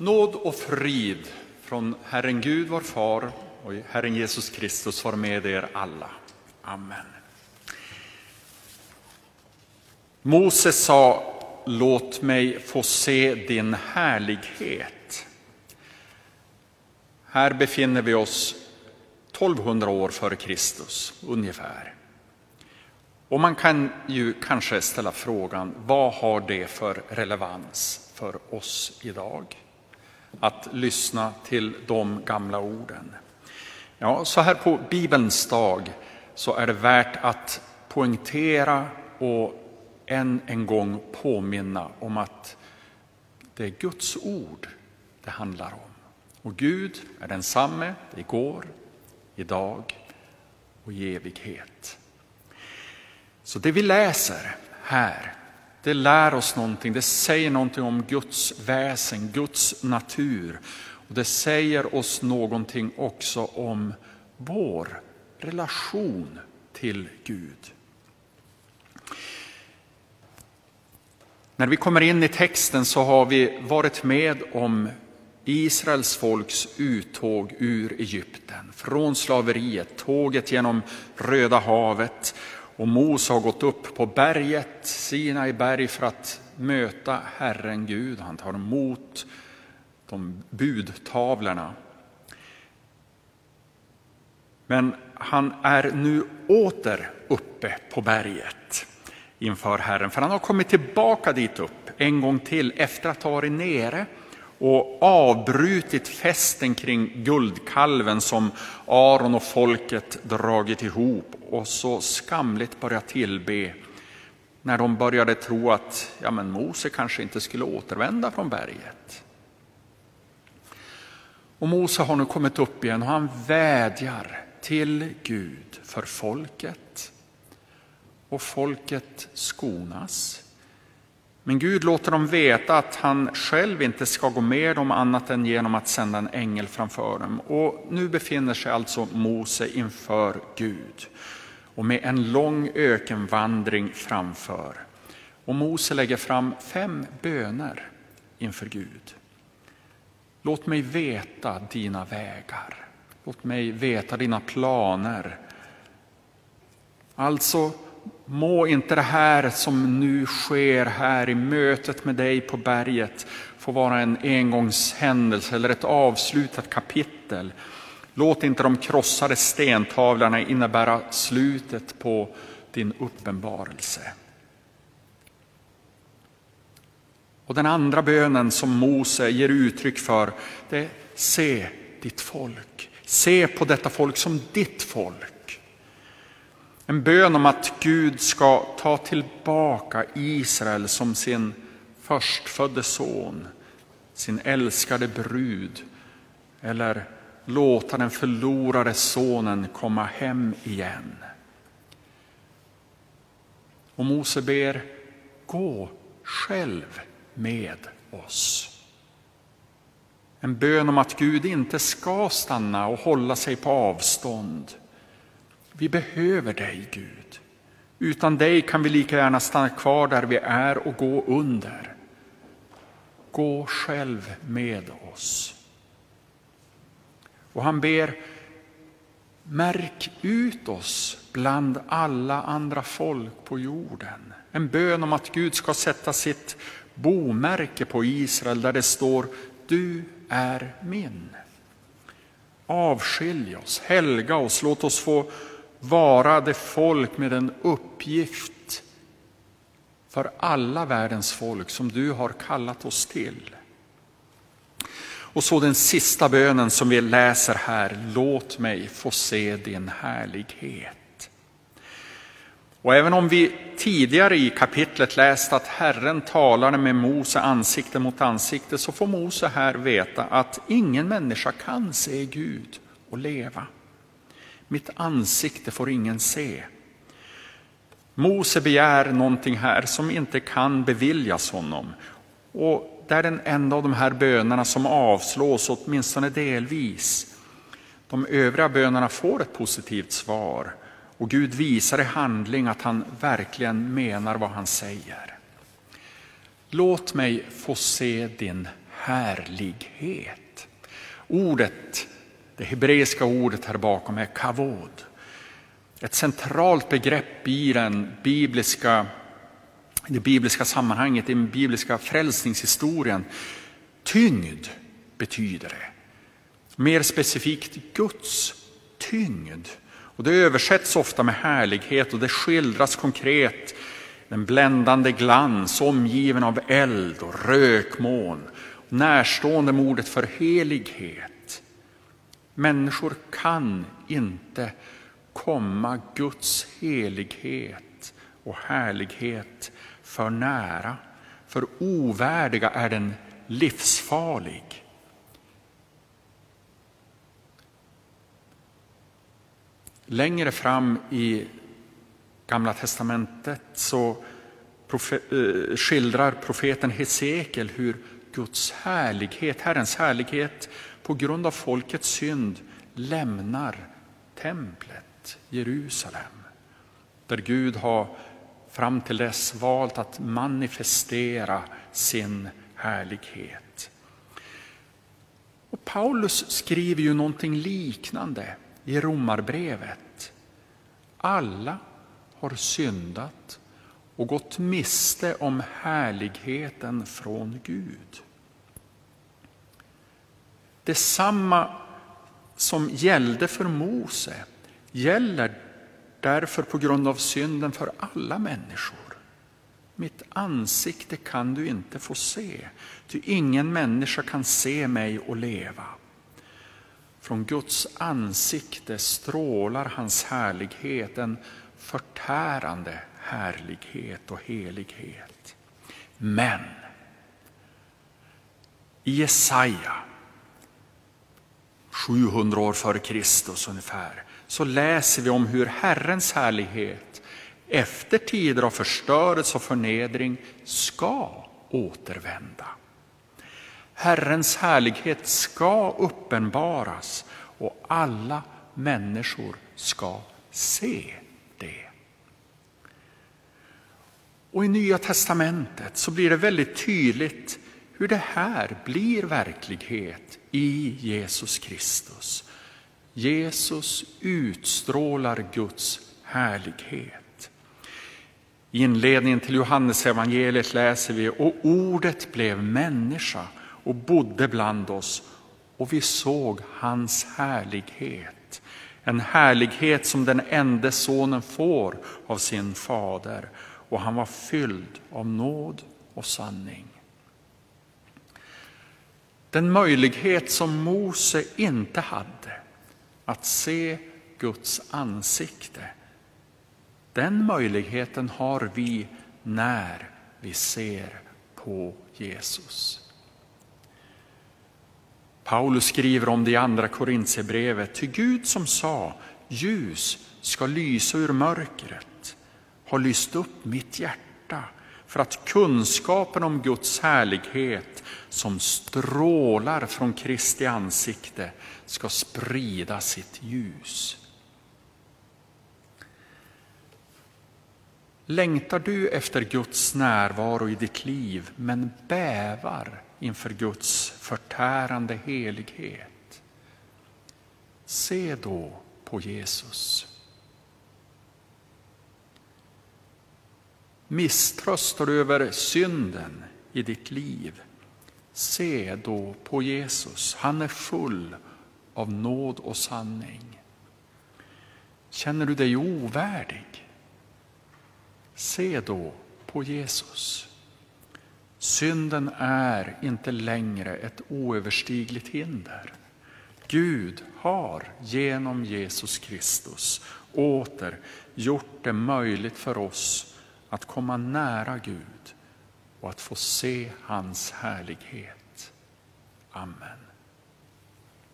Nåd och frid från Herren Gud, vår far och Herren Jesus Kristus var med er alla. Amen. Moses sa, låt mig få se din härlighet. Här befinner vi oss 1200 år före Kristus, ungefär. Och man kan ju kanske ställa frågan, vad har det för relevans för oss idag? Att lyssna till de gamla orden. Ja, så här på Bibelns dag så är det värt att poängtera och än en gång påminna om att det är Guds ord det handlar om. Och Gud är densamme igår, idag och i evighet. Så det vi läser här, det lär oss någonting, det säger någonting om Guds väsen, Guds natur. Och det säger oss någonting också om vår relation till Gud. När vi kommer in i texten så har vi varit med om Israels folks uttåg ur Egypten, från slaveriet, tåget genom Röda havet och Mose har gått upp på berget, Sinai berg, för att möta Herren Gud. Han tar emot de budtavlorna. Men han är nu åter uppe på berget inför Herren, för han har kommit tillbaka dit upp en gång till efter att ha varit nere och avbrutit festen kring guldkalven som Aron och folket dragit ihop och så skamligt börjat tillbe när de började tro att ja, men Mose kanske inte skulle återvända från berget. Och Mose har nu kommit upp igen och han vädjar till Gud för folket. Och folket skonas. Men Gud låter dem veta att han själv inte ska gå med dem annat än genom att sända en ängel framför dem. Och nu befinner sig alltså Mose inför Gud och med en lång ökenvandring framför. Och Mose lägger fram fem böner inför Gud. Låt mig veta dina vägar. Låt mig veta dina planer. Alltså, må inte det här som nu sker här i mötet med dig på berget få vara en engångshändelse eller ett avslutat kapitel. Låt inte de krossade stentavlorna innebära slutet på din uppenbarelse. Och den andra bönen som Mose ger uttryck för, det är se ditt folk. Se på detta folk som ditt folk. En bön om att Gud ska ta tillbaka Israel som sin förstfödde son, sin älskade brud eller låta den förlorade sonen komma hem igen. Och Mose ber, gå själv med oss. En bön om att Gud inte ska stanna och hålla sig på avstånd. Vi behöver dig Gud. Utan dig kan vi lika gärna stanna kvar där vi är och gå under. Gå själv med oss. Och han ber, märk ut oss bland alla andra folk på jorden. En bön om att Gud ska sätta sitt bomärke på Israel där det står du är min. Avskilj oss, helga oss, låt oss få vara det folk med en uppgift för alla världens folk som du har kallat oss till. Och så den sista bönen som vi läser här, låt mig få se din härlighet. Och även om vi tidigare i kapitlet läst att Herren talade med Mose ansikte mot ansikte så får Mose här veta att ingen människa kan se Gud och leva. Mitt ansikte får ingen se. Mose begär någonting här som inte kan beviljas honom. Och det är den enda av de här bönerna som avslås, åtminstone delvis. De övriga bönerna får ett positivt svar och Gud visar i handling att han verkligen menar vad han säger. Låt mig få se din härlighet. Ordet, det hebreiska ordet här bakom är kavod. Ett centralt begrepp i den bibliska, det bibliska sammanhanget, i den bibliska frälsningshistorien. Tyngd betyder det. Mer specifikt Guds tyngd. Och det översätts ofta med härlighet och det skildras konkret den bländande glans omgiven av eld och rökmoln, närstående med ordet för helighet. Människor kan inte komma Guds helighet och härlighet för nära, för ovärdiga är den livsfarlig. Längre fram i Gamla testamentet så eh, skildrar profeten Hesekiel hur Guds härlighet, Herrens härlighet på grund av folkets synd lämnar templet Jerusalem. Där Gud har fram till dess valt att manifestera sin härlighet. Och Paulus skriver ju någonting liknande i Romarbrevet. Alla har syndat och gått miste om härligheten från Gud. Detsamma som gällde för Mose gäller därför på grund av synden för alla människor. Mitt ansikte kan du inte få se, ty ingen människa kan se mig och leva. Från Guds ansikte strålar hans härlighet, en förtärande härlighet och helighet. Men i Jesaja, 700 år före Kristus ungefär, så läser vi om hur Herrens härlighet efter tider av förstörelse och förnedring ska återvända. Herrens härlighet ska uppenbaras och alla människor ska se det. Och I Nya testamentet så blir det väldigt tydligt hur det här blir verklighet i Jesus Kristus. Jesus utstrålar Guds härlighet. I inledningen till Johannesevangeliet läser vi och ordet blev människa och bodde bland oss och vi såg hans härlighet. En härlighet som den enda sonen får av sin fader och han var fylld av nåd och sanning. Den möjlighet som Mose inte hade att se Guds ansikte, den möjligheten har vi när vi ser på Jesus. Paulus skriver om det i andra Korintierbrevet, ty Gud som sa ljus ska lysa ur mörkret har lyst upp mitt hjärta för att kunskapen om Guds härlighet som strålar från Kristi ansikte ska sprida sitt ljus. Längtar du efter Guds närvaro i ditt liv men bävar inför Guds förtärande helighet? Se då på Jesus. Misströstar du över synden i ditt liv? Se då på Jesus. Han är full av nåd och sanning. Känner du dig ovärdig? Se då på Jesus. Synden är inte längre ett oöverstigligt hinder. Gud har genom Jesus Kristus åter gjort det möjligt för oss att komma nära Gud och att få se hans härlighet. Amen.